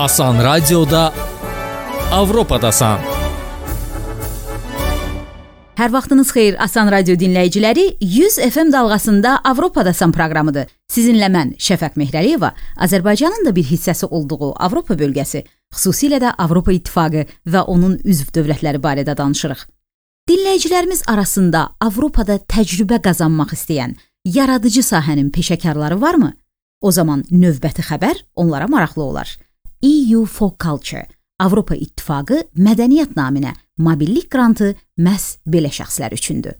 Asan Radioda Avropadasan. Hər vaxtınız xeyir Asan Radio dinləyiciləri. 100 FM dalğasında Avropadasan proqramıdır. Sizinlə mən Şəfəq Mehrəliyeva Azərbaycanın da bir hissəsi olduğu Avropa bölgəsi, xüsusilə də Avropa İttifaqı və onun üzv dövlətləri barədə danışırıq. Dinləyicilərimiz arasında Avropada təcrübə qazanmaq istəyən, yaradıcı sahənin peşəkarları varmı? O zaman növbəti xəbər onlara maraqlı olar. EU for Culture Avropa İttifaqı mədəniyyət naminə mobillik qrantı məhz belə şəxslər üçündür.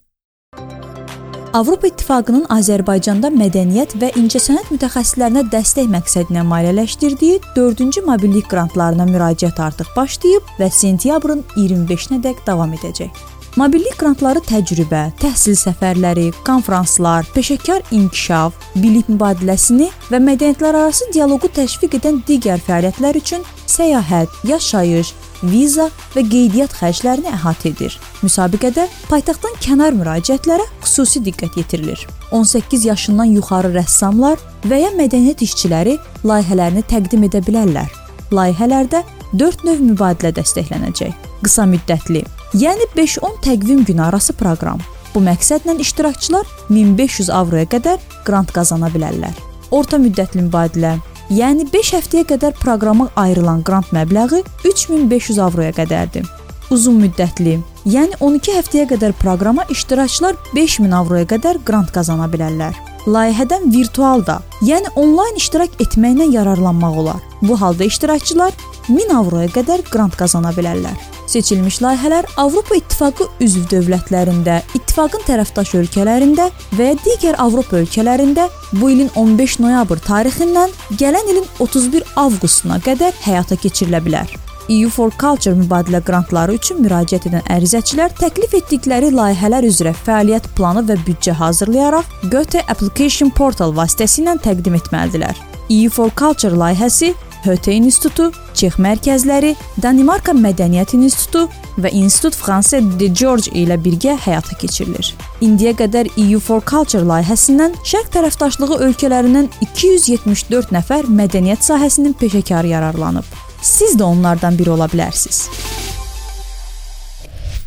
Avropa İttifaqının Azərbaycanda mədəniyyət və incəsənət mütəxəssislərinə dəstək məqsədinə maliyyələşdirdiyi 4-cü mobillik qrantlarına müraciət artıq başlayıb və sentyabrın 25-nə dək davam edəcək. Mobillik qrantları təcrübə, təhsil səfərləri, konfranslar, peşəkar inkişaf, bilik mübadiləsini və mədəniyyətlərarası dialoqu təşviq edən digər fəaliyyətlər üçün səyahət, yaşayış, viza və qeydiyyat xərclərini əhatə edir. Müsabiqədə paytaxtdan kənar müraciətlərə xüsusi diqqət yetirilir. 18 yaşından yuxarı rəssamlar və ya mədəniyyət işçiləri layihələrini təqdim edə bilərlər. Layihələrdə 4 növ mübadilə dəstəklənəcək. Qısa müddətli yəni 5-10 təqvim günü arası proqram. Bu məqsədlə iştirakçılar 1500 avroya qədər qrant qazana bilərlər. Orta müddətli mübadilə, yəni 5 həftəyə qədər proqrama ayrılan qrant məbləği 3500 avroya qədərdir. Uzun müddətli, yəni 12 həftəyə qədər proqrama iştirakçılar 5000 avroya qədər qrant qazana bilərlər. Layihədən virtual da, yəni onlayn iştirak etməklə yararlanmaq olar. Bu halda iştirakçılar 1000 avroya qədər qrant qazana bilərlər. Seçilmiş layihələr Avropa İttifaqı üzv dövlətlərində, ittifaqın tərəfdaş ölkələrində və ya digər Avropa ölkələrində bu ilin 15 noyabr tarixindən gələn ilin 31 avqustuna qədər həyata keçirilə bilər. EU for Culture mübadilə qrantları üçün müraciət edən ərizəçilər təklif etdikləri layihələr üzrə fəaliyyət planı və büdcə hazırlayaraq Goethe Application Portal vasitəsilə təqdim etməlidirlər. EU for Culture layihəsi Höte İnstitutu, Çex mərkəzləri, Danimarka Mədəniyyət İnstitutu və İnstitut Franse de George ilə birgə həyata keçirilir. İndiyə qədər EU for Culture layihəsindən şərq tərəfdaşlığı ölkələrindən 274 nəfər mədəniyyət sahəsinin peşəkarı yararlanıb. Siz də onlardan biri ola bilərsiniz.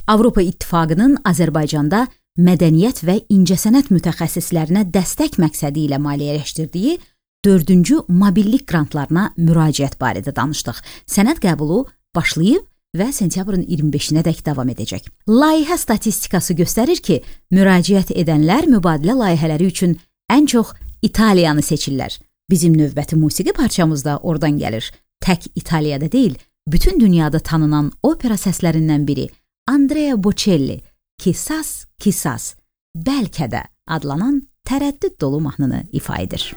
Avropa İttifaqının Azərbaycanda mədəniyyət və incəsənət mütəxəssislərinə dəstək məqsədi ilə maliyyələşdirdiyi 4-cü mobillik qrantlarına müraciət barədə danışdıq. Sənəd qəbulu başlayıb və sentyabrın 25-nədək davam edəcək. Layihə statistikası göstərir ki, müraciət edənlər mübadilə layihələri üçün ən çox İtaliyanı seçirlər. Bizim növbəti musiqi parçamız da oradan gəlir. Tək İtaliyada deyil, bütün dünyada tanınan opera səslərindən biri Andrea Bocelli, Kisas, Kisas, bəlkə də adlanan tərəddüd dolu mahnını ifa edir.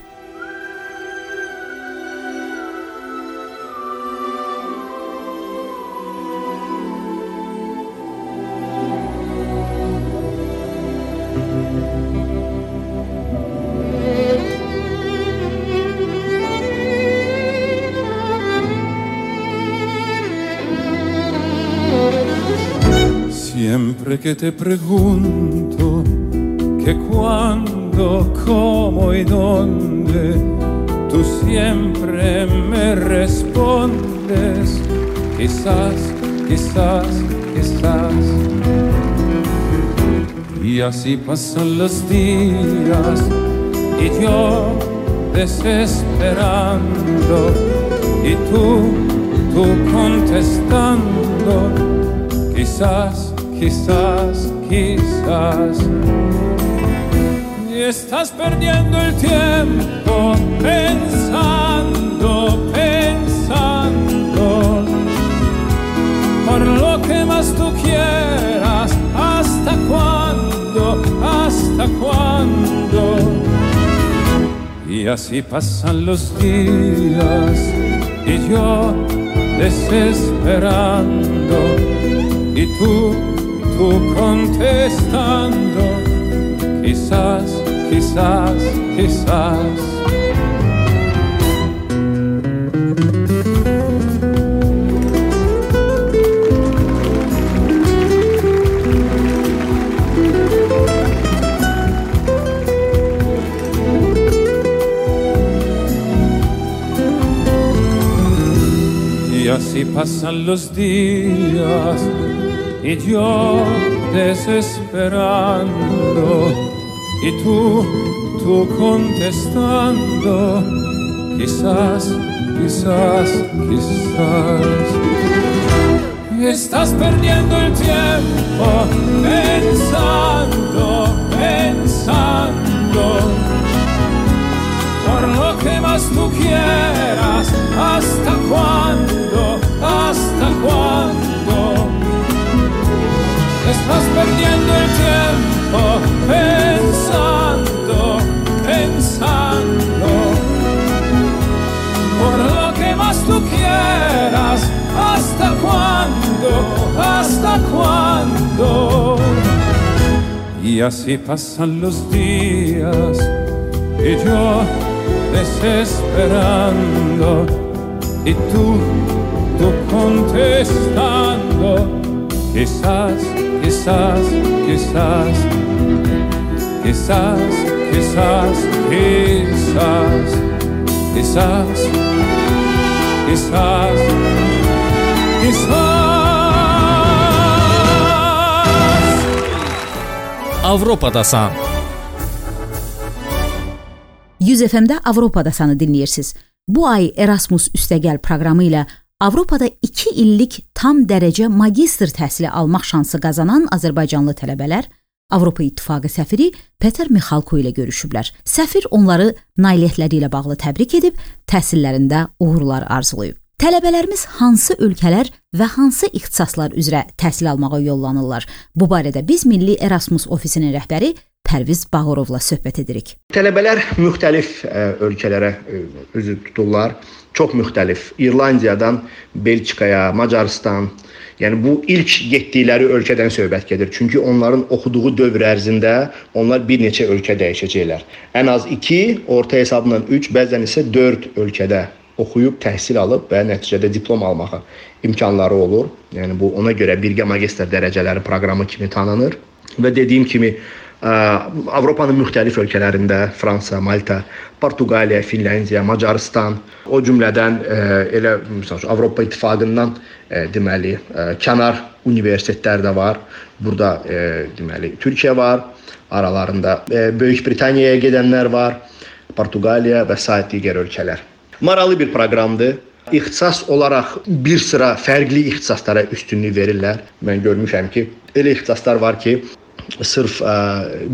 Que te pregunto que cuándo, cómo y dónde, tú siempre me respondes, quizás, quizás, quizás. Y así pasan los días y yo desesperando y tú, tú contestando, quizás, quizás, quizás. Y estás perdiendo el tiempo pensando, pensando, por lo que más tú quieras, hasta cuándo, hasta cuándo. Y así pasan los días y yo desesperando y tú, contestando, quizás, quizás, quizás. así pasan los días y yo desesperando y tú, tú contestando, quizás, quizás, quizás. Estás perdiendo el tiempo pensando, pensando por lo que más tú quieras. ¿Hasta cuándo? ¿Hasta cuándo? Estás perdiendo el tiempo pensando, pensando. Por lo que más tú quieras. ¿Hasta cuándo? ¿Hasta cuándo? Y así pasan los días y yo desesperando y tú, tú contestando, quizás, quizás, quizás, quizás, quizás, quizás, quizás, quizás, quizás. Avropadasan. 100 FM-də Avropadasanı dinləyirsiniz. Bu ay Erasmus üstəgəl proqramı ilə Avropada 2 illik tam dərəcə magistr təhsili almaq şansı qazanan Azərbaycanlı tələbələr Avropa İttifaqı səfiri Peter Mixalko ilə görüşüblər. Səfir onları nailiyyətləri ilə bağlı təbrik edib, təhsillərində uğurlar arzulayıb. Tələbələrimiz hansı ölkələr və hansı ixtisaslar üzrə təhsil almağa yollanırlar? Bu barədə biz Milli Erasmus ofisinin rəhbəri Pərviz Bağırovla söhbət edirik. Tələbələr müxtəlif ə, ölkələrə üzü tuturlar. Çox müxtəlif. İrlandiyadan Belçikaya, Macarıstan, yəni bu ilk getdikləri ölkədən söhbət gedir. Çünki onların oxuduğu dövr ərzində onlar bir neçə ölkə dəyişəcəklər. Ən az 2, orta hesabla 3, bəzən isə 4 ölkədə oxuyub təhsil alıb və nəticədə diplom almağa imkanları olur. Yəni bu ona görə birgə magistr dərəcələri proqramı kimi tanınır və dediyim kimi Avropanın müxtəlif ölkələrində Fransa, Malta, Portuqaliya, Finlandiya, Macarıstan, o cümlədən elə məsəl Avropa İttifaqından deməli kənar universitetlər də var. Burada deməli Türkiyə var, aralarında Böyük Britaniyaya gedənlər var, Portuqaliya və sair digər ölkələr. Maraqlı bir proqramdır. İxtisas olaraq bir sıra fərqli ixtisaslara üstünlük verirlər. Mən görmüşəm ki, elə ixtisaslar var ki, sırf ə,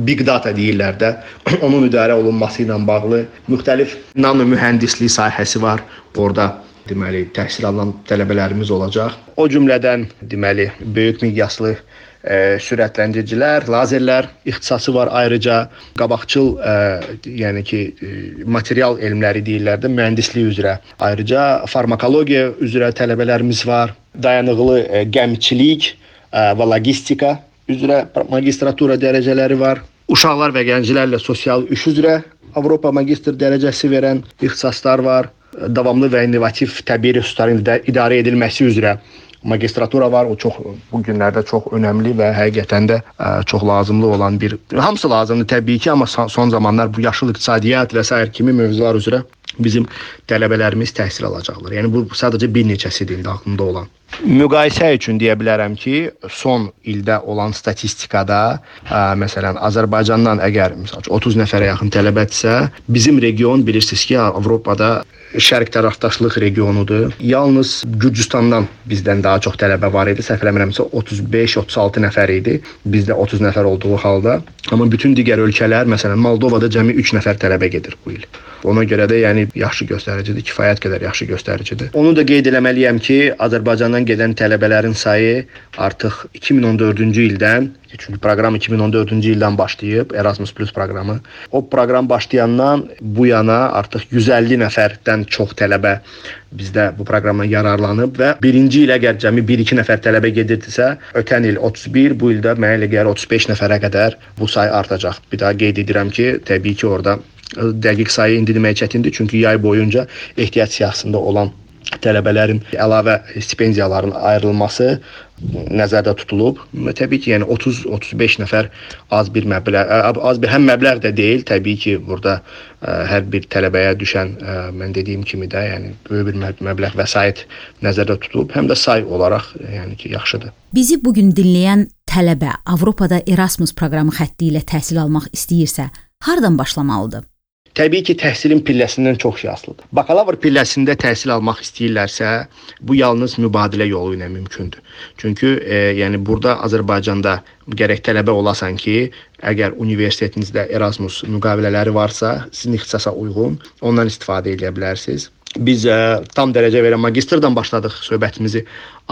big data deyirlər də, onun idarə olunması ilə bağlı müxtəlif nano mühəndislik sahəsi var. Orda deməli təhsil alan tələbələrimiz olacaq. O cümlədən deməli böyük miqyaslı ə, sürətləndiricilər, lazerlər ixtisası var ayrıca qabaqcıl ə, yəni ki ə, material elmləri deyirlər də mühəndislik üzrə. Ayrıca farmakologiya üzrə tələbələrimiz var. Dayanıqlı ə, gəmiçilik ə, və logistika üzrə magistratura dərəcələri var. Uşaqlar və gənclərlə sosial iş üzrə Avropa magistr dərəcəsi verən ixtisaslar var. Davamlı və innovativ təbii resursların idarə edilməsi üzrə magistratura var. O çox bu günlərdə çox önəmli və həqiqətən də ə, çox lazımlı olan bir hamısı lazımdır təbii ki, amma son zamanlar bu yaşıl iqtisadiyyat və s. kimi mövzular üzrə bizim tələbələrimiz təhsil alacaqlar. Yəni bu sadəcə bir neçəsidir indi ağlımda olan. Müqayisə üçün deyə bilərəm ki, son ildə olan statistikada, ə, məsələn, Azərbaycandan əgər məsəl 30 nəfərə yaxın tələbədirsə, bizim region bilirsiniz ki, Avropada Şərq tərəfdaşlıq regionudur. Yalnız Gürcüstandan bizdən daha çox tələbə var idi. Səhv eləmirəmsə 35-36 nəfər idi. Bizdə 30 nəfər olduğu halda, amma bütün digər ölkələr, məsələn, Moldovada cəmi 3 nəfər tələbə gedir bu il. Ona görə də yəni yaxşı göstəricidir, kifayət qədər yaxşı göstəricidir. Onu da qeyd etməliyəm ki, Azərbaycandan gedən tələbələrin sayı artıq 2014-cü ildən Çünki proqram 2014-cü ildən başlayıb, Erasmus Plus proqramı. O proqram başlayandan bu yana artıq 150 nəfərdən çox tələbə bizdə bu proqramdan yararlanıb və birinci il əgər cəmi 1-2 nəfər tələbə gedirdisə, ötən il 31, bu ildə mənə elə gəlir 35 nəfərə qədər bu say artacaq. Bir daha qeyd edirəm ki, təbii ki, orada dəqiq sayı indi demək çətindir, çünki yay boyunca ehtiyat siyahısında olan tələbələrin əlavə stipendiyaların ayrılması nəzərdə tutulub. Təbii ki, yəni 30-35 nəfər az bir məbləğ, az bir həm məbləğ də deyil. Təbii ki, burada hər bir tələbəyə düşən mən dediyim kimi də, yəni böyük bir məbləğ vəsait nəzərdə tutulub, həm də say olaraq yəni ki, yaxşıdır. Bizi bu gün dinləyən tələbə Avropada Erasmus proqramı xətti ilə təhsil almaq istəyirsə, hardan başlamalıdır? Təbii ki, təhsilin pilləsindən çox şey asılıdır. Bakalavr pilləsində təhsil almaq istəyirlərsə, bu yalnız mübadilə yolu ilə mümkündür. Çünki e, yəni burada Azərbaycanda gərək tələbə olasan ki, əgər universitetinizdə Erasmus müqavilələri varsa, sizin ixtisasa uyğun ondan istifadə edə bilərsiniz. Biz ə, e, tam dərəcə verən magistrdan başladıq söhbətimizi.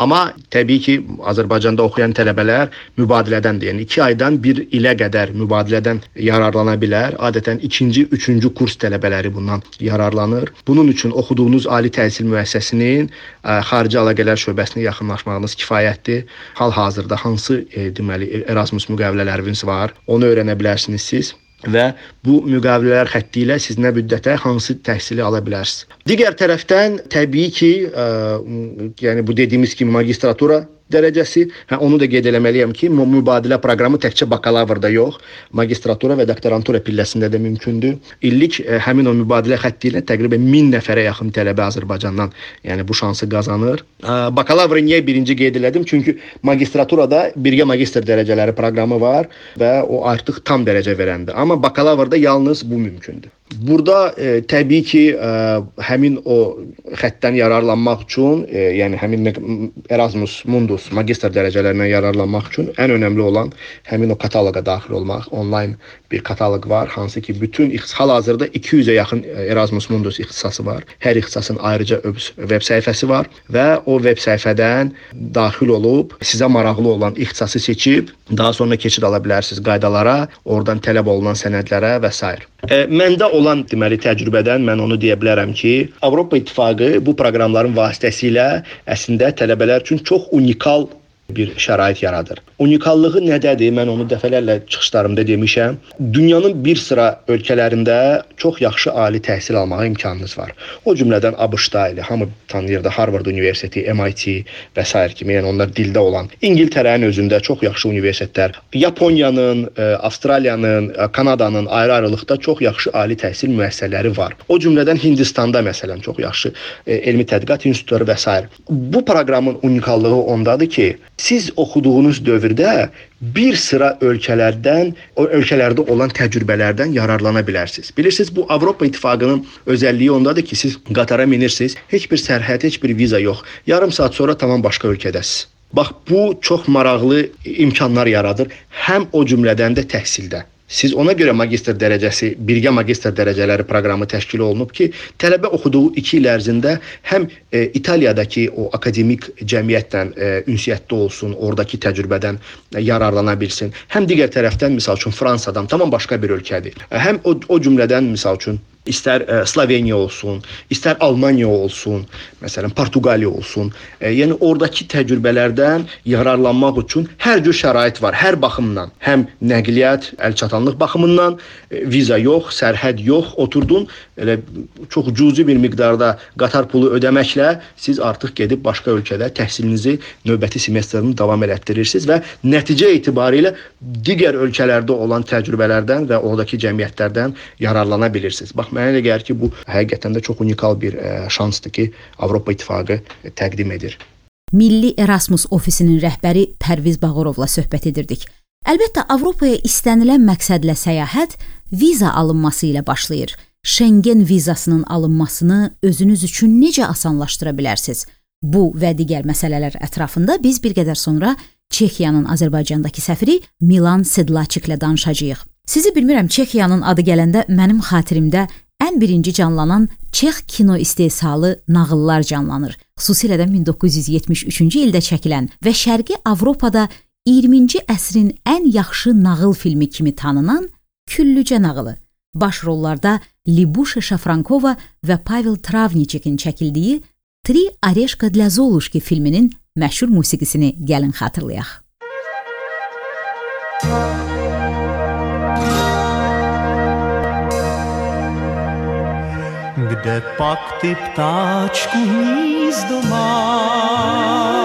Amma təbii ki, Azərbaycanda oxuyan tələbələr mübadilədəndir. Yəni 2 aydan 1 ilə qədər mübadilədən yararlana bilər. Adətən 2-ci, 3-cü kurs tələbələri bundan yararlanır. Bunun üçün oxuduğunuz ali təhsil müəssisəsinin ə, e, xarici əlaqələr şöbəsinə yaxınlaşmağınız kifayətdir. Hal-hazırda hansı e, deməli Erasmus müqavilələriniz var, onu öyrənə bilərsiniz siz və bu müqavilələr xətti ilə siz nə müddətə hansı təhsili ala bilərsiniz. Digər tərəfdən təbii ki, ə, yəni bu dediyimiz kimi magistratura dərəcəsi. Hə onu da qeyd eləməliyəm ki, mübadilə proqramı təkcə bakalavrda yox, magistratura və doktorantura pilləsində də mümkündür. İllik ə, e, həmin o mübadilə xətti ilə təqribən 1000 nəfərə yaxın tələbə Azərbaycandan, yəni bu şansı qazanır. Ə, bakalavrı niyə birinci qeyd elədim? Çünki magistraturada birgə magistr dərəcələri proqramı var və o artıq tam dərəcə verəndir. Amma bakalavrda yalnız bu mümkündür. Burada e, təbii ki, e, həmin o xəttdən yararlanmaq üçün, e, yəni həmin Erasmus Mundus magistr dərəcələrindən yararlanmaq üçün ən önəmli olan həmin o kataloqa daxil olmaq. Onlayn bir kataloq var, hansı ki, bütün hal-hazırda 200-ə yaxın e, Erasmus Mundus ixtisası var. Hər ixtisasın ayrıca veb səhifəsi var və o veb səhifədən daxil olub sizə maraqlı olan ixtisası seçib daha sonra keçid ala bilərsiniz qaydalara, oradan tələb olunan sənədlərə və s. E, məndə olan deməli təcrübədən mən onu deyə bilərəm ki, Avropa İttifaqı bu proqramların vasitəsilə əslində tələbələr üçün çox unikal bir şərait yaradır. Unikallığı nədədir? Mən onu dəfələrlə çıxışlarımda demişəm. Dünyanın bir sıra ölkələrində çox yaxşı ali təhsil almağa imkanınız var. O cümlədən ABŞ-da elə hamı tanıyır da Harvard Universiteti, MIT və s. kimi, yəni onlar dildə olan. İngiltərənin özündə çox yaxşı universitetlər, Yaponiyanın, e, Avstraliyanın, e, Kanadanın ayrı-ayrılıqda çox yaxşı ali təhsil müəssisələri var. O cümlədən Hindistanda məsələn çox yaxşı e, elmi tədqiqat institutları və s. Bu proqramın unikallığı ondadır ki, siz oxuduğunuz dövrdə bir sıra ölkələrdən, o ölkələrdə olan təcrübələrdən yararlana bilərsiniz. Bilirsiniz, bu Avropa İttifaqının özəlliyi ondadır ki, siz qatara minirsiniz, heç bir sərhəd, heç bir viza yox. Yarım saat sonra tamam başqa ölkədəsiz. Bax bu çox maraqlı imkanlar yaradır, həm o cümlədən də təhsildə. Siz ona görə magistr dərəcəsi, birgə magistr dərəcələri proqramı təşkil olunub ki, tələbə oxuduğu 2 il ərzində həm e, İtaliyadakı o akademik cəmiyyətlə e, ünsiyyətdə olsun, oradakı təcrübədən e, yararlana bilsin. Həm digər tərəfdən məsəl üçün Fransadan tamam başqa bir ölkədir. Həm o, o cümlədən məsəl üçün istər ə, e, Sloveniya olsun, istər Almaniya olsun, məsələn Portuqaliya olsun. Ə, e, yəni oradakı təcrübələrdən yararlanmaq üçün hər cür şərait var, hər baxımdan. Həm nəqliyyat, əlçatanlıq baxımından ə, e, viza yox, sərhəd yox, oturdun elə çox cüzi bir miqdarda qatar pulu ödəməklə siz artıq gedib başqa ölkədə təhsilinizi növbəti semestrini davam elətdirirsiniz və nəticə etibarilə digər ölkələrdə olan təcrübələrdən və oradakı cəmiyyətlərdən yararlana bilirsiniz. Bax Mənə elə gəlir ki, bu həqiqətən də çox unikal bir e, şansdır ki, Avropa İttifaqı təqdim edir. Milli Erasmus ofisinin rəhbəri Pərviz Bağırovla söhbət edirdik. Əlbəttə Avropaya istənilən məqsədlə səyahət viza alınması ilə başlayır. Schengen vizasının alınmasını özünüz üçün necə asanlaşdıra bilərsiniz? Bu və digər məsələlər ətrafında biz bir qədər sonra Çexiyanın Azərbaycandakı səfiri Milan Sedlaçiklə danışacağıq. Sizi bilmirəm Çexiyanın adı gələndə mənim xatirimdə ən birinci canlanan Çex kino istehsalı nağıllar canlanır. Xüsusilə də 1973-cü ildə çəkilən və Şərqi Avropada 20-ci əsrin ən yaxşı nağıl filmi kimi tanınan Küllücə nağılı. Baş rollarda Libuşa Şafrankova və Pavel Travniçikin çəkildiyi Tri Areşka dla Zoluşki filminin məşhur musiqisini gəlin xatırlayaq. Kde pak ty ptáčku hnízdo máš.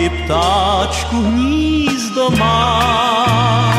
Ty ptáčku hnízdo máš.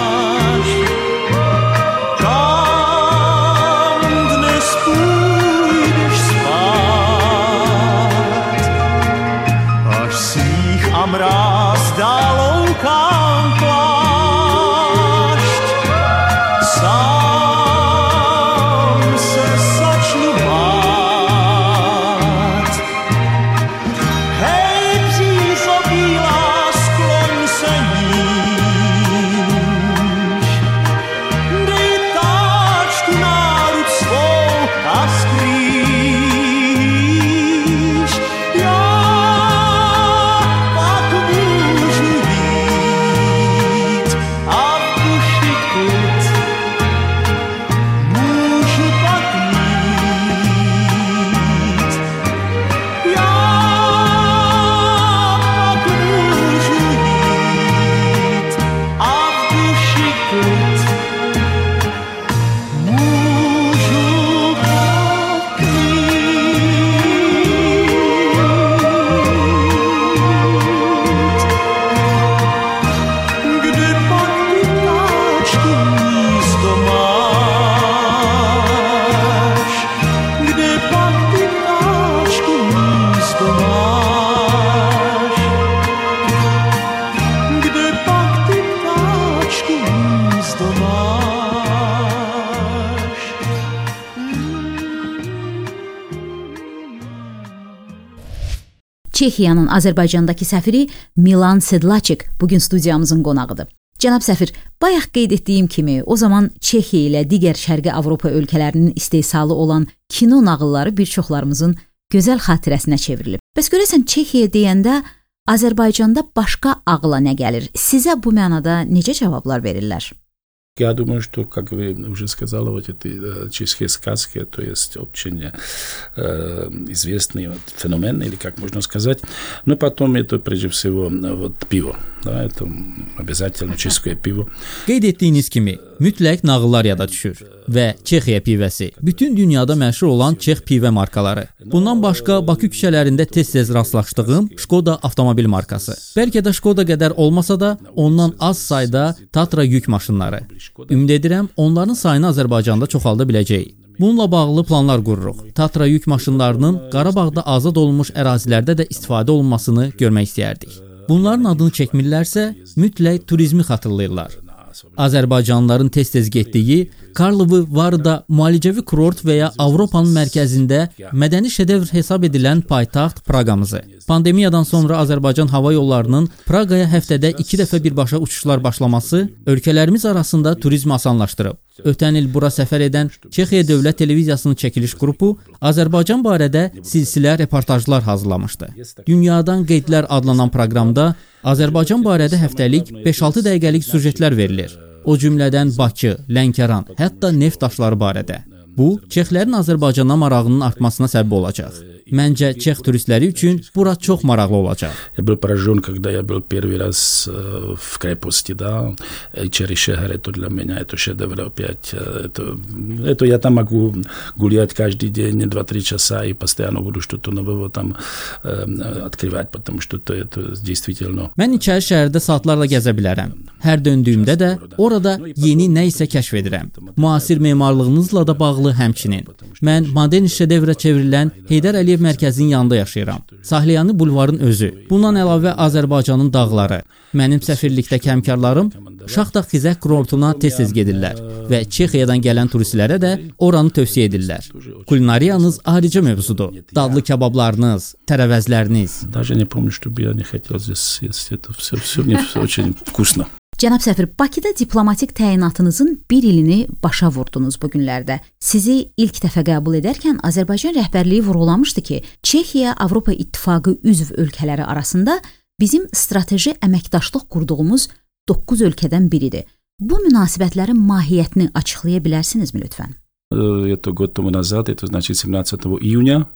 Çexiyanın Azərbaycandakı səfiri Milan Sedlaçik bu gün studiyamızın qonağıdır. Cənab səfir, bayaq qeyd etdiyim kimi, o zaman Çexiya ilə digər Şərqi Avropa ölkələrinin istehsalı olan kino nağılları bir çoxlarımızın gözəl xatirəsinə çevrilib. Bəs görəsən Çexiya deyəndə Azərbaycanda başqa ağla nə gəlir? Sizə bu mənada necə cavablar verirlər? Я думаю, что, как вы уже сказали, вот эти чешские сказки, то есть очень э, известный вот феномен, или как можно сказать. Но потом это прежде всего э, вот пиво, да, это обязательно чешское пиво. Qeyd etdiyiniz kimi, mütləq nağıllar yada düşür və Çexiya pivəsi bütün dünyada məşhur olan Çex pivə markaları. Bundan başqa Bakı küçələrində tez-tez rastlaşdığım Şkoda avtomobil markası. Bəlkə də Şkoda qədər olmasa da, ondan az sayda Tatra yük maşınları. Ümid edirəm, onların sayını Azərbaycanda çoxalda biləcəyik. Bununla bağlı planlar qururuq. Tatra yük maşınlarının Qarabağda azad olunmuş ərazilərdə də istifadə olunmasını görmək istəyərdik. Bunların adını çəkmirlərsə, mütləq turizmi xatırlayırlar. Azərbaycanlıların tez-tez getdiyi Karlovu Varda müalicəvi kurort və ya Avropanın mərkəzində mədəni şedevr hesab edilən paytaxt Praqamızı. Pandemiyadan sonra Azərbaycan hava yollarının Praqaya həftədə 2 dəfə birbaşa uçuşlar başlaması ölkələrimiz arasında turizmi asanlaşdırıb. Ötən il bura səfər edən Çexiya Dövlət Televiziyasının çəkiliş qrupu Azərbaycan barədə silsilə reportajlar hazırlamışdı. Dünyadan qeydlər adlanan proqramda Azərbaycan barədə həftəlik 5-6 dəqiqəlik süjetlər verilir. O cümlədən Bakı, Lənkəran, hətta neft daşları barədə. Bu, Çexlərin Azərbaycana marağının artmasına səbəb olacaq. Məncə Çex turistləri üçün bura çox maraqlı olacaq. Я был поражен, когда я был первый раз э, в крепости, да, и Черешехер, это для меня, это шедевр опять, э, это, это я там могу гулять каждый день, 2-3 часа, и постоянно буду что-то нового там э, открывать, потому что это, это действительно Mən İçəri şəhərdə saatlarla gəzə bilərəm. Hər döndüyümdə də orada yeni nə isə kəşf edirəm. Müasir memarlığınızla da bağlı həmçinin. Mən modern şedevrə çevrilən Heydər Əliyev mərkəzinin yanında yaşayıram. Sahliyanı bulvarın özü. Bundan əlavə Azərbaycanın dağları. Mənim səfirlikdəki həmkarlarım Şaxta Xizək kurortuna tez-tez gedirlər və Çexiyadan gələn turistlərə də oranı tövsiyə edirlər. Kulinariyanız ayrıca mövzudur. Dadlı kabablarınız, tərəvəzləriniz. Даже не помню, чтобы я не хотел здесь есть. Это все, все мне всё очень вкусно. Cənab səfir, Bakıda diplomatik təyinatınızın 1 ilini başa vurdunuz bu günlərdə. Sizi ilk dəfə qəbul edərkən Azərbaycan rəhbərliyi vurğulamışdı ki, Çexiya Avropa İttifaqı üzv ölkələri arasında bizim strateji əməkdaşlıq qurduğumuz 9 ölkədən biridir. Bu münasibətlərin mahiyyətini açıqlaya bilərsinizmi lütfən? Э, Это год тому назад, это значит 17 июня.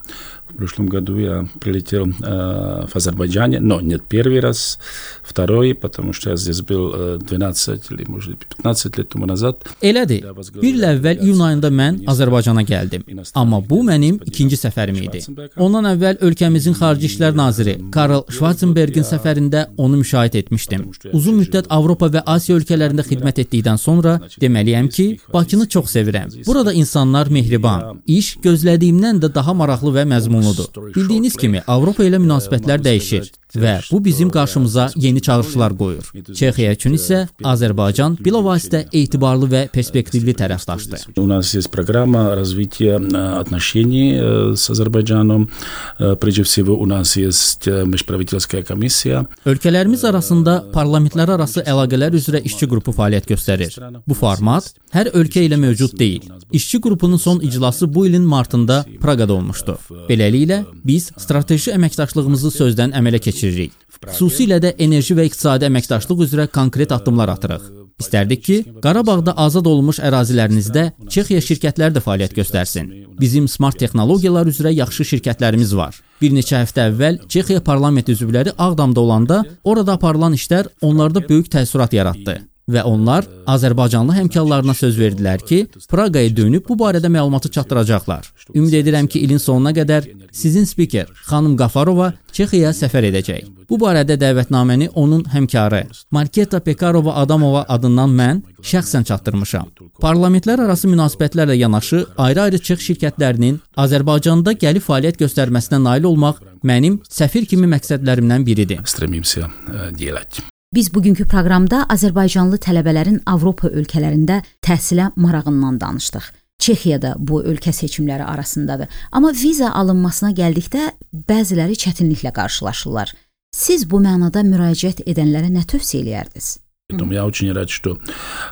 В прошлом году я прилетел э, в Азербайджане, но нет первый раз, второй, потому что я здесь был э, 12 или, может, 15 лет тому назад. Elədir. Bir il əvvəl iyun ayında mən Azərbaycana gəldim. Amma bu mənim ikinci səfərim idi. Ondan əvvəl ölkəmizin xarici işlər naziri Karl Schwarzenbergin səfərində onu müşahidə etmişdim. Uzun müddət Avropa və Asiya ölkələrində xidmət etdikdən sonra deməliyəm ki, Bakını çox sevirəm. Burada insanlar mehriban, iş gözlədiyimdən də daha maraqlı və məzmunludur. Bildiyiniz kimi Avropa ilə münasibətlər dəyişir və bu bizim qarşımıza yeni çağırışlar qoyur. Çexiya üçün isə Azərbaycan bilavasitə etibarlı və perspektivli tərəfdaşdır. У нас есть программа развития э, отношений э, с Азербайджаном. Э, Прежде всего, у нас есть э, межправительская комиссия. Ölkələrimiz arasında parlamentlər arası əlaqələr üzrə işçi qrupu fəaliyyət göstərir. Bu format hər ölkə ilə mövcud deyil. İşçi qrupunun son iclası bu ilin martında Praqada olmuşdu. Beləliklə, biz strateji əməkdaşlığımızı sözdən əmələ keçiririk. Xüsusilə də enerji və iqtisadi əməkdaşlıq üzrə konkret addımlar atırıq. İstərdik ki, Qarabağda azad olunmuş ərazilərinizdə Çexiya şirkətləri də fəaliyyət göstərsin. Bizim smart texnologiyalar üzrə yaxşı şirkətlərimiz var. Bir neçə həftə əvvəl Çexiya parlament üzvləri Ağdamda olanda orada aparılan işlər onlarda böyük təəssürat yaratdı və onlar Azərbaycanlı həmkarlarına söz verdilər ki, Praqaya dönüb bu barədə məlumatı çatdıracaqlar. Ümid edirəm ki, ilin sonuna qədər sizin spiker xanım Qafarova Çexiyaya səfər edəcək. Bu barədə dəvətnaməni onun həmkarı Marketa Pekarova Adamova adından mən şəxsən çatdırmışam. Parlamentlər arası münasibətlərlə yanaşı ayrı-ayrı Çex şirkətlərinin Azərbaycanda gəlib fəaliyyət göstərməsinə nail olmaq mənim səfir kimi məqsədlərimdən biridir. Стремимся э, делать. Biz bugünkü proqramda Azərbaycanlı tələbələrin Avropa ölkələrində təhsilə marağından danışdıq. Çexiya da bu ölkə seçimləri arasındadır. Amma viza alınmasına gəldikdə bəziləri çətinliklə qarşılaşırlar. Siz bu mənada müraciət edənlərə nə tövsiyə eləyərdiniz? Поэтому я очень рад, что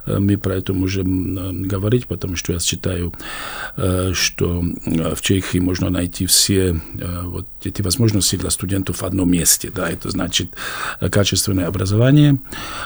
э, мы про это можем э, говорить, потому что я считаю, э, что э, в Чехии можно найти все э, вот эти возможности для студентов в одном месте. Да, это значит э, качественное образование,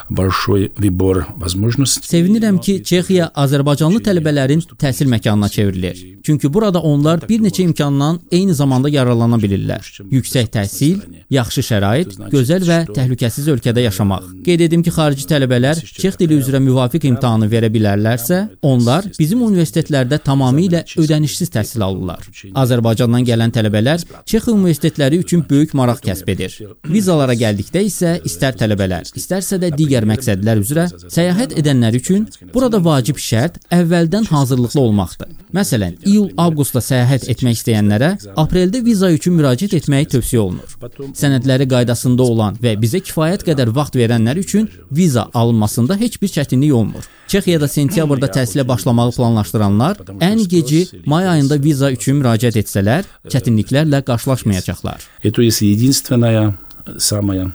большой выбор возможностей. Sevinirəm ki, Çexiya Azərbaycanlı tələbələrin təhsil məkanına çevrilir. Çünki burada onlar bir neçə imkandan eyni zamanda yararlana bilirlər. Yüksək təhsil, yaxşı şərait, gözəl və təhlükəsiz ölkədə yaşamaq. Qeyd edim ki, xarici tələbələr Çex dili üzrə müvafiq imtahanı verə bilərlərsə, onlar bizim universitetlərdə tamamilə ödənişsiz təhsil alırlar. Azərbaycandan gələn tələbələr Çex universitetləri üçün böyük maraq kəsb edir. Vizalara gəldikdə isə istər tələbələr, istərsə də digər məqsədlər üzrə səyahət edənlər üçün burada vacib şərt əvvəldən hazırlıqlı olmaqdır. Məsələn, iyul-avqustda səyahət etmək istəyənlərə apreldə viza üçün müraciət etməyi tövsiyə olunur. Sənədləri qaydasında olan və bizə kifayət qədər vaxt verənlər üçün viza alınmasında heç bir çətinlik olmur. Çexiyada sentyabrda təhsilə başlamağı planlaşdıranlar ən geci may ayında viza üçün müraciət etsələr, çətinliklərlə qarşılaşmayacaqlar. Это есть единственная, самая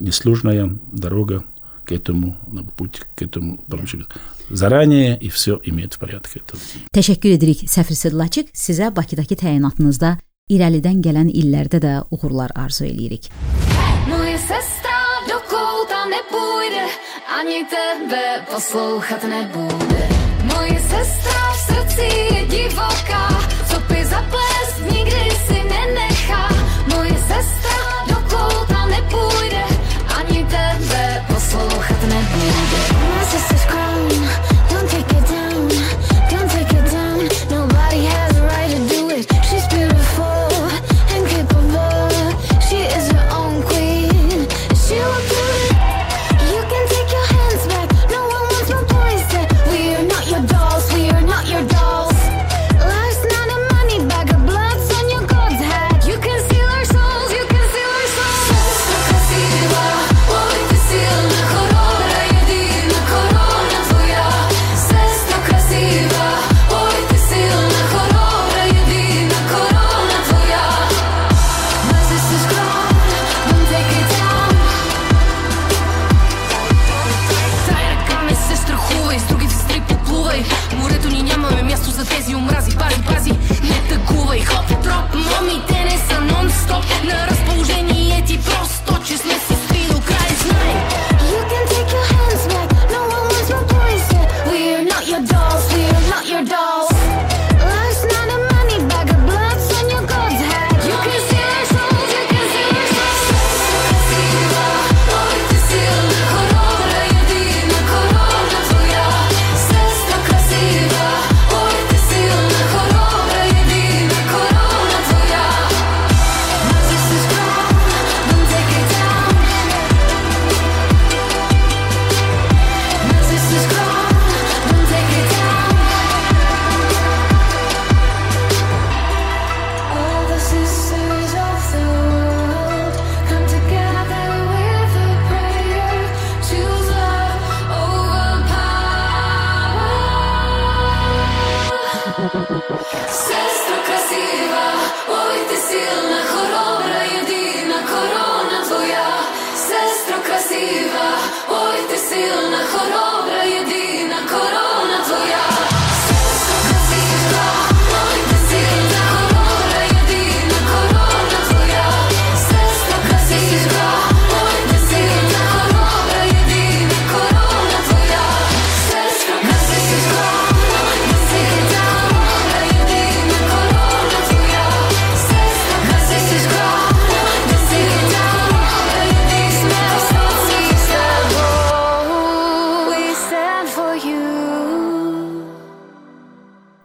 несложная дорога к этому, на путь к этому получить. Заранее и все иметь в порядке. Это Təşəkkür edirik Səfir Sıdlaçıq. Sizə Bakıdakı təyinatınızda irəlidən gələn illərdə də uğurlar arzu eləyirik. Moje sestra do kouta nepůjde, Ani tebe poslouchat nebude. Moje sestra v srdci je divoká,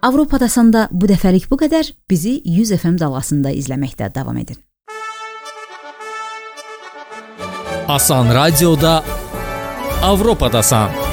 Avropadasanda bu dəfəlik bu qədər. Bizi 100 FM dalğasında izləməkdə davam edin. Asan radioda Avropadasan.